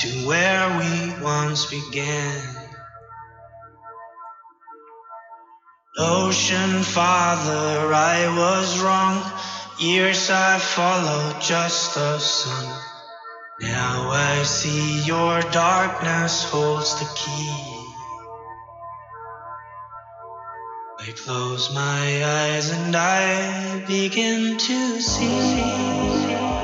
to where we once began. Ocean Father, I was wrong. Years I followed just the sun. Now I see your darkness holds the key. I close my eyes and I begin to see.